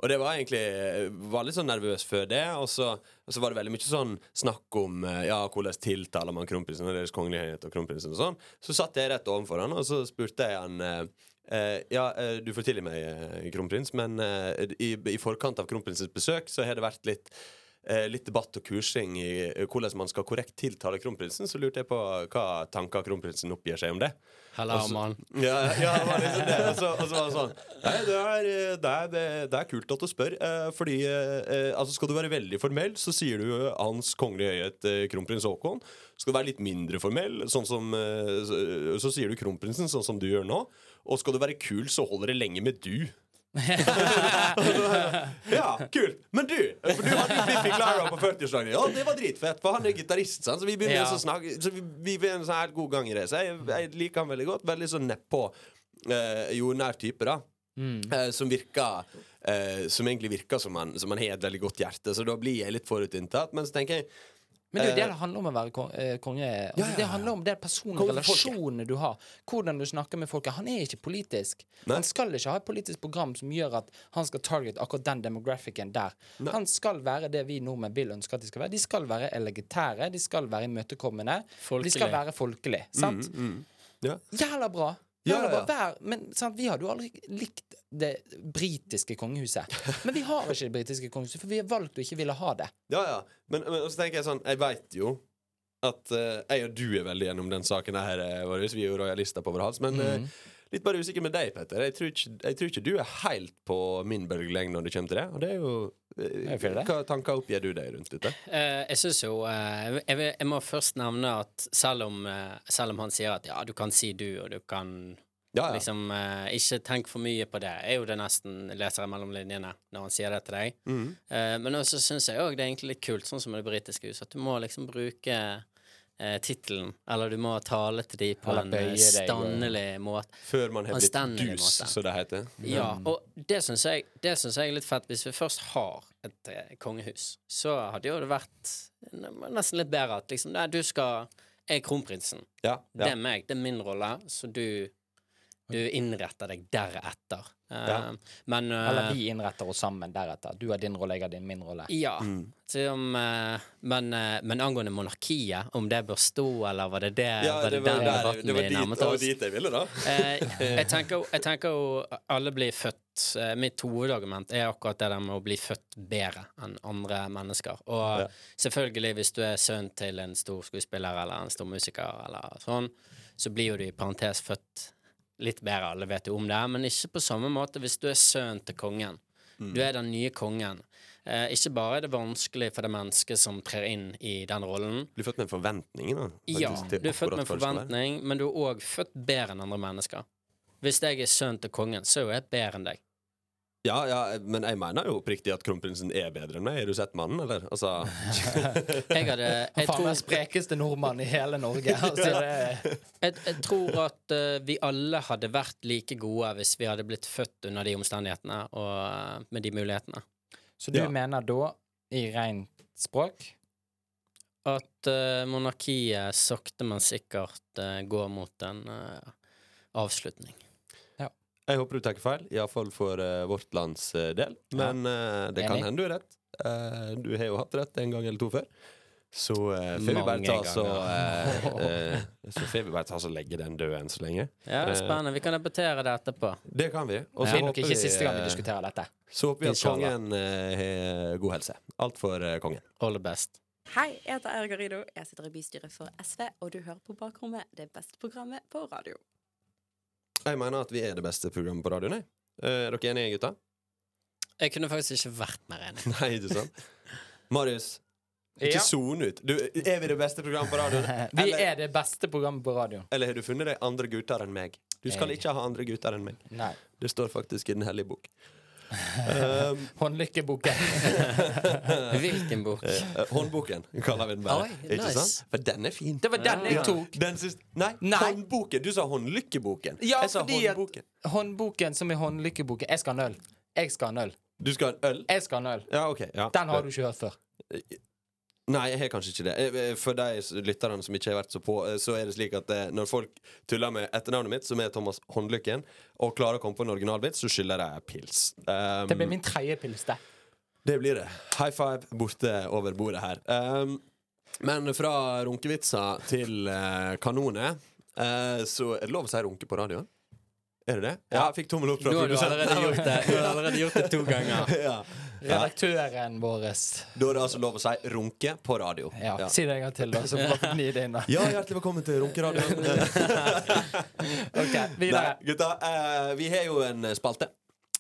og det var egentlig eh, Var litt sånn nervøs før det. Og så, og så var det veldig mye sånn snakk om eh, Ja, hvordan tiltaler man kronprinsen og deres kongelighet og kronprinsen og sånn. Så satt jeg rett overfor han, og så spurte jeg han eh, eh, Ja, du får tilgi meg, kronprins, men eh, i, i forkant av kronprinsens besøk så har det vært litt Litt debatt og kursing i eh, hvordan man skal korrekt tiltale kronprinsen. Så lurte jeg på hva tanker kronprinsen oppgir seg om det. Så- Ja, ja, det var liksom det. Og så, og så var det sånn Nei, det er, eh, det er, det er kult at du spør. eh, Fordi eh, eh, altså Skal du være veldig formell, så sier du eh, Hans Kongelige Høyhet eh, kronprins Haakon. Skal du være litt mindre formell, sånn som, eh, så, så sier du kronprinsen, sånn som du gjør nå. Og skal du være kul, så holder det lenge med du. Ja, kult. Men du, for du hadde jo Biffy Clyro på 40-årsdagen. Ja, det var dritfett, for han er gitarist. Så vi begynner Ja. å snakke Så vi, vi er en sånn helt god gang i det. Så jeg, jeg liker han veldig godt. Veldig sånn nedpå eh, jordnær type, da. Eh, som virker eh, Som egentlig virker som han, som han har et veldig godt hjerte. Så da blir jeg litt forutinntatt. Men så tenker jeg Men det det eh, det handler om å være eh, konge. Altså, Det handler om det personlige relasjonene du har. Hvordan du snakker med folket. Han er ikke politisk. Nei. Han skal ikke ha et politisk program som gjør at han skal target akkurat den demographicen der. Nei. Han skal være det vi nordmenn vil ønske at de skal være. De skal være elegitære, de skal være imøtekommende. De skal være folkelige. Sant? mm, mm. Ja. Jævla bra! Ja, ja, ja. Vær, men sant, vi hadde jo aldri likt det britiske kongehuset. Men vi har ikke det britiske kongehuset, for vi har valgt å ikke ville ha det. Ja, ja. Men, men så tenker jeg sånn Jeg veit jo at uh, jeg og du er veldig gjennom den saken her, eh, Vi er jo rojalister på vår hals. Men eh, litt bare usikker med deg, Petter. Jeg tror, ikke, jeg tror ikke du er helt på min bølgelengde når det kommer til det. Og det er jo eh. Hva tanker oppgir du deg rundt dette? Uh, jeg syns jo uh, jeg, vil, jeg må først nevne at selv om, uh, selv om han sier at ja, du kan si du, og du kan Ja, ja. liksom Ikke tenk for mye på det, er jo det nesten leser jeg mellom linjene når han sier det til deg. Mm. Men også syns jeg òg det er egentlig litt kult, sånn som det britiske huset, at du må liksom bruke eh, tittelen, eller du må tale til dem på en eh, standelig måte. Før man har blitt dus, som det heter. Ja, og det syns jeg, det synes jeg er litt fett. Hvis vi først har et eh, kongehus, så hadde jo det vært nesten litt bedre at liksom Nei, du skal Jeg er kronprinsen. Ja, Det er meg. Det er min rolle. Så du du innretter deg deretter. Eh, Ja. Men eh, Eller vi innretter oss sammen deretter. Du har din rolle, jeg har din min rolle. Ja. Mm. Så om, eh, men, eh, men angående monarkiet, om det bør stå, eller var det det, Ja, var det, det var, der, det var dit, nærmet det var dit jeg ville, da. Eh, [laughs] jeg, tenker, jo- jeg tenker jo alle blir født eh, Mitt hovedargument er akkurat det der med å bli født bedre enn andre mennesker. Og Ja. selvfølgelig, hvis du er sønn til en stor skuespiller eller en stor musiker, eller sånn, så blir jo du i parentes født litt bedre. Alle vet jo om det, men ikke på samme måte hvis du er sønnen til kongen. Mm. Du er den nye kongen. Eh, ikke bare er det vanskelig for det mennesket som trer inn i den rollen, Du er født med en forventning, da. ja, du er født med være. forventning, men du er òg født bedre enn andre mennesker. Hvis jeg er sønnen til kongen, så er jeg bedre enn deg. Ja, ja, men jeg mener jo oppriktig at kronprinsen er bedre enn meg. Har du sett mannen, eller? Altså [laughs] Jeg hadde [laughs] Jeg Faen, meg den sprekeste nordmannen i hele Norge. [laughs] Altså, det, jeg, jeg tror at uh, vi alle hadde vært like gode hvis vi hadde blitt født under de omstendighetene og uh, med de mulighetene. så du Ja. mener da, i rent språk At uh, monarkiet sakte, men sikkert går mot en avslutning. Jeg håper du tar ikke feil, iallfall for uh, vårt lands eh, del. Men uh, det kan hende du er rett. Uh, du har jo hatt rett en gang eller to før. Så uh, får vi bare ta så [laughs] Så får vi bare ta så legge den død enn så lenge. Ja, det er spennende. Vi kan debattere det etterpå. Det kan vi. Og så ja. håper ikke vi, siste gang vi diskuterer dette. Så håper vi at kongen har god helse. Alt for kongen. All the best. Hei, jeg heter Erga Rido. Jeg sitter i bystyret for SV, og du hører på Bakrommet, det beste programmet på radio. Jeg mener at vi er det beste programmet på radioen. Eh, Er dere enige, gutta? Jeg kunne faktisk ikke vært mer enig. [laughs] Nei, ikke sant? Marius, ikke Ja. ut. Du, er vi det beste programmet på radioen? [laughs] Vi er det beste programmet på radioen. eller har du funnet deg andre gutter enn meg? Du skal Jeg- ikke ha andre gutter enn meg. Nei. Det står faktisk i Den hellige bok. Um, [laughs] Håndlykkeboken. [laughs] Hvilken bok? eh, håndboken kaller vi den bare. Oi, Ikke nice. sant? For den er fin. Det var den jeg Ja. tok. Den synes, Nei, Nei. håndboken! Du sa håndlykkeboken. Ja, jeg sa fordi at håndboken. håndboken som er håndlykkeboken Jeg skal ha en øl. Jeg skal ha en øl. Du skal ha en øl? Jeg skal ha en øl. Ja, okay, Ja. Den har du ikke hørt før. Nei, jeg har kanskje ikke det. Eh, eh, For de lytterne som ikke har vært så på, eh, så er det slik at når folk tuller med etternavnet mitt, som er Thomas Håndlykken, og klarer å komme på en originalvits, så skylder jeg pils. Um, Det blir min tredje pils, det. Det blir det. High five borte over bordet her. Um, men fra runkevitser til uh, kanoner, uh, så er det lov å si runke på radioen? Er det det? Ja, jeg fikk tommel opp fra Nå har du produsenten. allerede gjort det. Du har allerede gjort det to [laughs] ganger. ja. Ja. Redaktøren vår. Da er det altså lov å si runke på radio. Ja, Si det en gang til, da, så får vi gni det inn. da. Ja, hjertelig velkommen til Runkeradioen. [laughs] ok, videre. Nei, gutta, uh, vi har jo en spalte.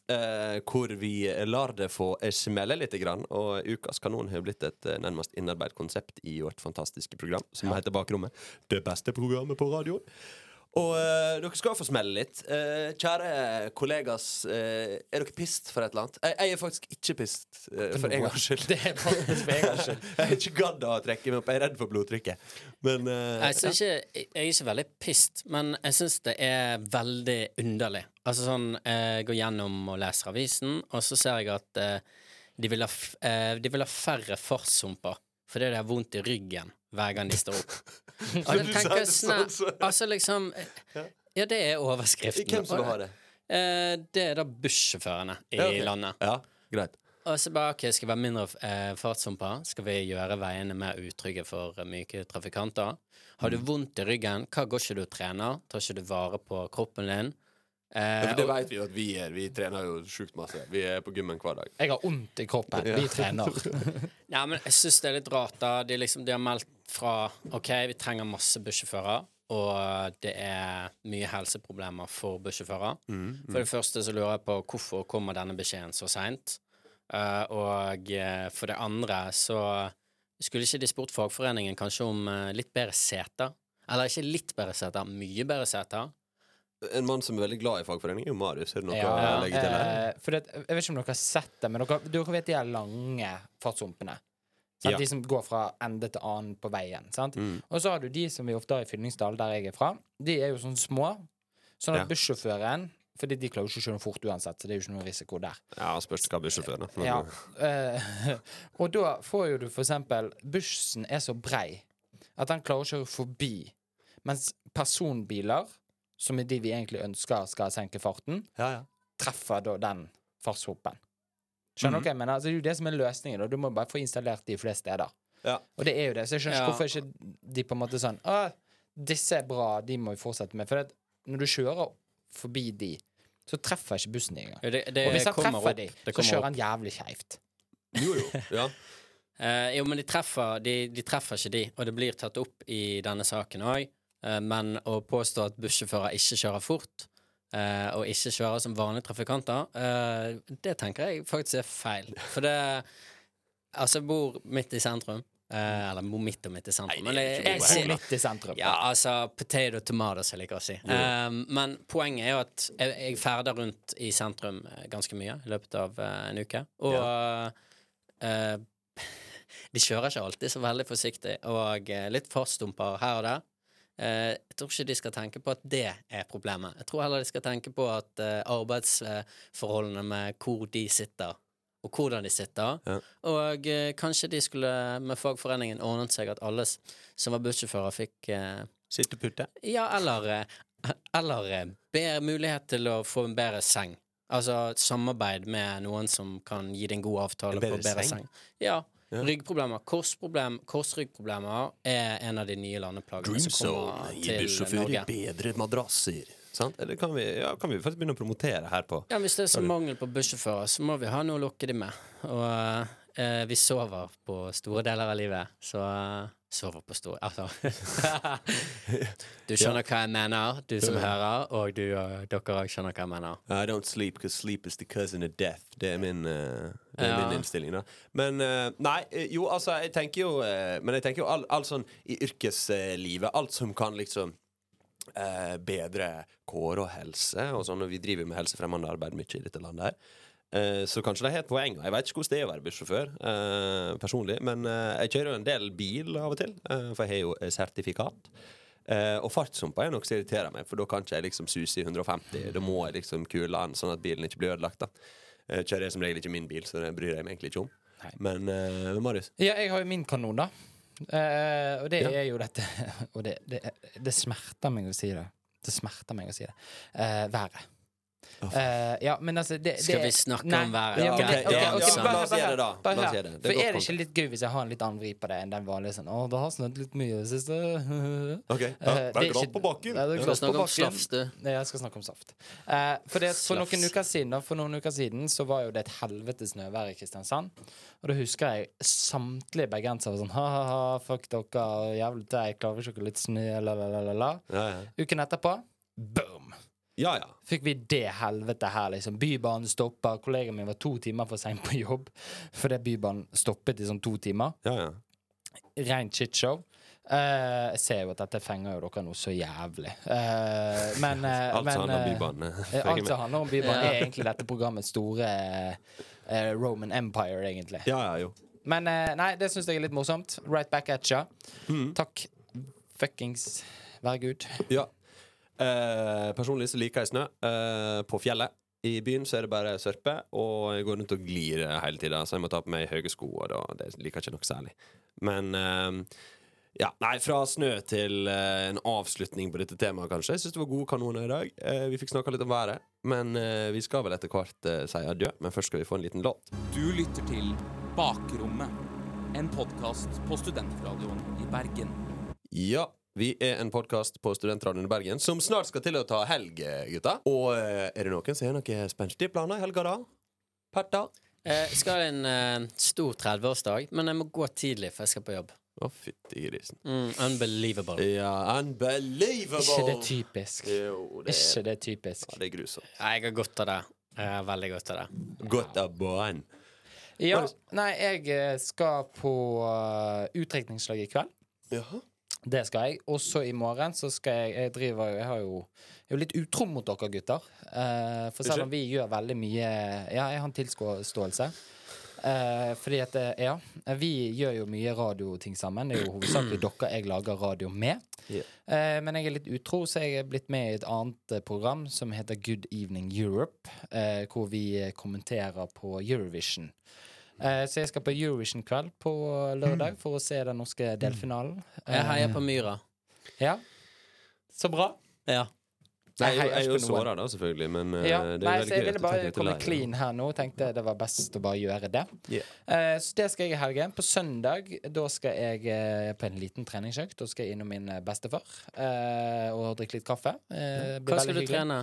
Uh, hvor vi lar det få smelle litt. Grann, og Ukas kanon har blitt et uh, nærmest innarbeidet konsept i vårt fantastiske program som heter Bakrommet. Det beste programmet på radioen. Og uh, dere skal få smelle litt. Uh, kjære kollegas, uh, er dere pissed for et eller annet? Jeg, jeg er faktisk ikke pissed, for en gangs skyld. Det er faktisk for en gangs skyld. [laughs] jeg er ikke gadd å trekke meg opp. Jeg er redd for blodtrykket. Men Jeg, ikke, jeg er ikke veldig pissed, men jeg syns det er veldig underlig. Altså sånn, Jeg går gjennom og leser avisen, og så ser jeg at de, vil ha, f- eh, de vil ha færre fartshumper fordi de har vondt i ryggen hver gang de står opp. [laughs] Og den tenker sa sånn, sånn, Altså liksom eh, Ja, det er overskriften. Hvem som vil ha det? Eh, det er da bussjåførene i Ja, okay. landet. Ja, greit. Og så bare, ok, Skal vi ha mindre eh, fartshumper? Skal vi gjøre veiene mer utrygge for eh, myke trafikanter? Har du Mm. vondt i ryggen, hva går ikke du og trener? Tar ikke du vare på kroppen din? Eh, Ja, det og- vet vi jo at vi er. Vi trener jo sjukt masse. Vi er på gymmen hver dag. Jeg har vondt i kroppen. Vi trener. [laughs] Ja, men jeg syns det er litt rart, da. De, liksom, de har meldt fra OK, vi trenger masse bussjåfører, og det er mye helseproblemer for bussjåfører. Mm, For det første så lurer jeg på hvorfor kommer denne beskjeden så seint? Uh, og eh, for det andre så skulle ikke de spurt fagforeningen kanskje om eh, litt bedre seter? Eller ikke litt bedre seter, mye bedre seter. En mann som er veldig glad i fagforening, er jo Marius. Er det noe Ja, å legge til her? eh, det, jeg vet ikke om dere har sett det, men dere, dere vet de her lange fartshumpene. Ja. De som går fra ende til annen på veien. Sant? Mm. Og så har du de som vi ofte har i Fyllingsdal, der jeg er fra. De er jo sånn små. Sånn at Ja. bussjåføren Fordi de klarer jo ikke å kjøre fort uansett, så det er jo ikke noe risiko der. Ja, spørs hva bussjåføren er. Ja. eh, [laughs] og da får jo du for eksempel Bussen er så brei at den klarer å kjøre forbi. Mens personbiler, som er de vi egentlig ønsker skal senke farten, treffer da den fartshopen. Skjønner Mhm. dere Men? Altså, det er jo det som er løsningen. da. Du må bare få installert de flere steder. Ja. Og det er jo det. Så jeg skjønner Ja. ikke hvorfor ikke de på en måte sånn Å, disse er bra, de må vi fortsette med. For det, når du kjører forbi de, så treffer ikke bussen de engang. Ja, det- det Og hvis han treffer opp. de, så kjører opp. han jævlig skeivt. Jo, jo. [laughs] Ja. Uh, jo, men de treffer, de, de treffer ikke de, og det blir tatt opp i denne saken òg. Eh, men å påstå at bussjåfører ikke kjører fort, eh, og ikke kjører som vanlige trafikanter, eh, det tenker jeg faktisk er feil. For det Altså, jeg bor midt i sentrum. Eh, eller bor midt og midt i sentrum. Nei, jeg, Jeg jeg, midt i sentrum. Ja, altså potato tomatoes, jeg liker å si. Eh, men poenget er jo at jeg, jeg ferder rundt i sentrum ganske mye i løpet av eh, en uke. Og eh, [laughs] de kjører ikke alltid så veldig forsiktig, og litt fartsdumper her og der. Eh, jeg tror ikke de skal tenke på at det er problemet. Jeg tror heller de skal tenke på at eh, arbeidsforholdene med hvor de sitter, og hvordan de sitter. Og eh, kanskje de skulle med fagforeningen ordnet seg at alle som var bussjåfører, fikk eh, Sittepute? Ja, eller, eller bedre mulighet til å få en bedre seng. Altså samarbeid med noen som kan gi deg en god avtale En bedre på bedre seng? seng. Ja. Ryggproblemer, korsproblem, korsryggproblemer er en av de nye landeplagene som kommer til Norge. bedre madrasser. Sant? Eller kan vi, ja, kan vi faktisk begynne å promotere her på Ja, Hvis det er så mangel på bussjåfører, så må vi ha noe å lokke dem med. Og eh, vi sover på store deler av livet, så eh, Sover på store Altså [laughs] Du skjønner hva jeg mener, du som hører, og du, dere òg skjønner hva jeg mener. I don't sleep because sleep is the cousin of death. Det er min, eh, det er Ja. min innstilling. da Men eh, nei, eh, jo, altså, jeg tenker jo eh, Men jeg tenker jo alt all sånn i yrkeslivet. Alt som kan liksom eh, bedre kår og helse og sånn. Og vi driver med helsefremmende arbeid mye i dette landet her. Eh, så kanskje det har et poeng. Jeg vet ikke hvordan det er å være bussjåfør eh, personlig, men jeg kjører jo en del bil av og til, for jeg har jo sertifikat. Og fartshumper er noe som irriterer meg, for da kan ikke jeg liksom suse i 150. Da må jeg liksom kule an, sånn at bilen ikke blir ødelagt. da Eh, Kjører jeg som regel ikke min bil, så det bryr jeg meg egentlig ikke om. Men uh, Marius? Ja, jeg har jo min kanon, da. Uh, og det Ja. er jo dette [laughs] Og det, det, det smerter meg å si det. Det smerter meg å si det. Uh, været. Eh, ja, men altså det, Skal det- vi snakke Nei, om været? Ja, okay, okay, okay, okay, bare- bare bare La hør. gjøre det. Det er For er det ikke litt gøy hvis jeg har en litt annen vri på det enn den vanlige sånn Å, det har snødd litt mye i det siste. Ok, ja, Eh, det er glatt på bakken. Ja, det er Ja. glatt Skal snakke på om. Ja, jeg skal snakke om saft. Uh, for det, for noen uker siden For noen uker siden så var jo det et helvetes snøvær i Kristiansand. Og da husker jeg samtlige bergensere var sånn ha-ha-ha, fuck dere, jævlig teit, klarer ikke dere litt snø, la, la, la, la, la. Ja, ja. Uken etterpå, boom! Ja, ja. Fikk vi det helvete her, liksom. Bybanen stoppa. Kollegaen min var to timer for sein på jobb fordi bybanen stoppet i sånn to timer. ja, ja. Rent shitshow. Uh, jeg ser jo at dette fenger jo dere noe så jævlig. Uh, men uh, Alt som handler om Bybanen. Alt som handler om Bybanen, er egentlig dette programmets store Roman Empire, egentlig. Ja, ja, jo. Men nei, det syns jeg er litt morsomt. Right back at ya. Mm. Takk. Fuckings vær gud. Ja. Eh, personlig så liker jeg snø. Uh, på fjellet. I byen så er det bare sørpe, og jeg går rundt og glir hele tida, så jeg må ta på meg høye sko, og da, det liker jeg ikke noe særlig. Men uh, ja, nei, fra snø til en avslutning på dette temaet, kanskje. Jeg syns det var gode kanoner i dag. Vi fikk snakka litt om været, men vi skal vel etter hvert si adjø. Men først skal vi få en liten låt. Du lytter til Bakrommet. En podkast på Studentradioen i Bergen. Ja, vi er en podkast på Studentradioen i Bergen som snart skal til å ta helg, gutta. Og eh, er det noen som har noen spenstige planer i helga, da? Petter? Jeg Eh, skal ha en eh, stor 30-årsdag, men jeg må gå tidlig, for jeg skal på jobb. Å, fytti grisen. Mm, unbelievable. Ja, unbelievable! Ikke det typisk? Jo, det Ikke er, det typisk? ja, det er grusomt. Ja, jeg har godt av det. Jeg har veldig godt av det. Godt av barn. Ja, nei, jeg eh, skal på uh, utdrikningslag i kveld. Jaha. Det skal jeg. Og så i morgen så skal jeg Jeg driver jo Jeg har jo jeg er jo litt utro mot dere gutter. Eh, for selv om vi gjør veldig mye Ja, jeg har en tilståelse. Eh, fordi at eh, Ja, vi gjør jo mye radioting sammen. Det er jo hovedsakelig [clears throat] dere jeg lager radio med. Yeah. Eh, men jeg er litt utro, så jeg er blitt med i et annet eh, program som heter Good Evening Europe, eh, hvor vi kommenterer på Eurovision. Eh, så jeg skal på Eurovision-kveld på lørdag for å se den norske delfinalen. Jeg heier Eh, på Myra. Ja. Så bra. Ja. Nei, Jeg jeg, jeg så på da, selvfølgelig, men eh, Ja, det er nei, veldig så jeg ville bare komme clean her nå. Tenkte det var best å bare gjøre det. Yeah. Eh, så det skal jeg i helgen. På søndag da skal jeg på en liten treningsøkt. Da skal jeg innom min bestefar eh, og drikke litt kaffe. Eh, Hva skal du hyggelig. trene?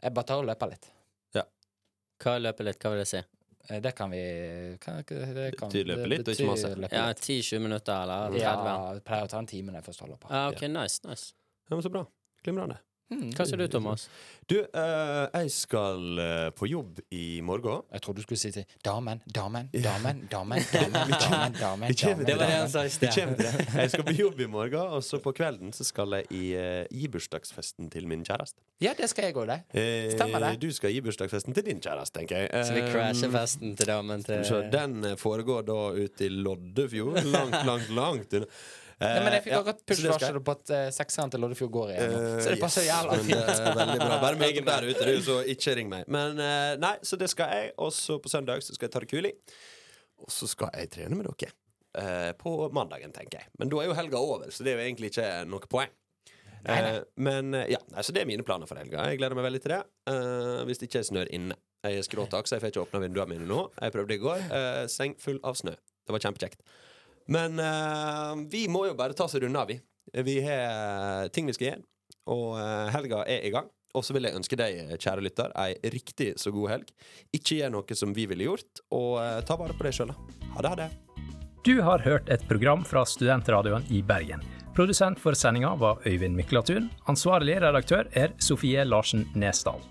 Jeg bare tar og løper litt. Hva er løpe litt? Hva vil det si? Eh, det kan vi kan, det kan, Tidløpe litt og ikke masse. Ja, 10-20 minutter, eller 30? Ja, pleier å ta en time når jeg først holder på. Ja, ok, nice, nice. Ja, men så bra. Glimrende. Hmm. Hva sier du, Thomas? Du, eh, jeg skal eh, på jobb i morgen. Jeg trodde du skulle si til damen, damen, damen, damen, [laughs] damen, damen, damen, Vi kommer damen, til Det var det han sa i Vi sted. kommer til det. Jeg skal på [laughs] jobb i morgen, og så på kvelden så skal jeg i, eh, i bursdagsfesten til min kjæreste. Ja, det skal jeg òg, det. Eh, Stemmer det. Du skal i bursdagsfesten til din kjæreste, tenker jeg. Så vi Eh, crasher festen til damen til Så den eh, foregår da ute i Loddefjord. Langt, langt, langt unna. Eh, Nei, men jeg fikk akkurat push-varsel på at uh, sekseren til Loddefjord går igjen. Eh, Så det passer jævla fint. veldig bra. Bare [laughs] meg der ute, du, så ikke ring meg. Men eh, nei, så det skal jeg. Og så på søndag så skal jeg ta det kuli. Og så skal jeg trene med dere. Eh, på mandagen, tenker jeg. Men da er jo helga over, så det er jo egentlig ikke noe poeng. Eh, men eh, ja, altså så det er mine planer for helga. Jeg gleder meg veldig til det. Uh, hvis det ikke er snør inne. Jeg er skråtak, så jeg får ikke åpna vinduene mine nå. Jeg prøvde i går. Uh, seng full av snø. Det var kjempekjekt. Men uh, vi må jo bare ta oss en runde vi. Vi har ting vi skal gjøre, og eh, helga er i gang. Og så vil jeg ønske deg, kjære lytter, ei riktig så god helg. Ikke gjør noe som vi ville gjort, og eh, ta vare på deg sjøl, da. Ha det, ha det. Du har hørt et program fra Studentradioen i Bergen. Produsent for sendinga var Øyvind Miklatun. Ansvarlig redaktør er Sofie Larsen Nesdal.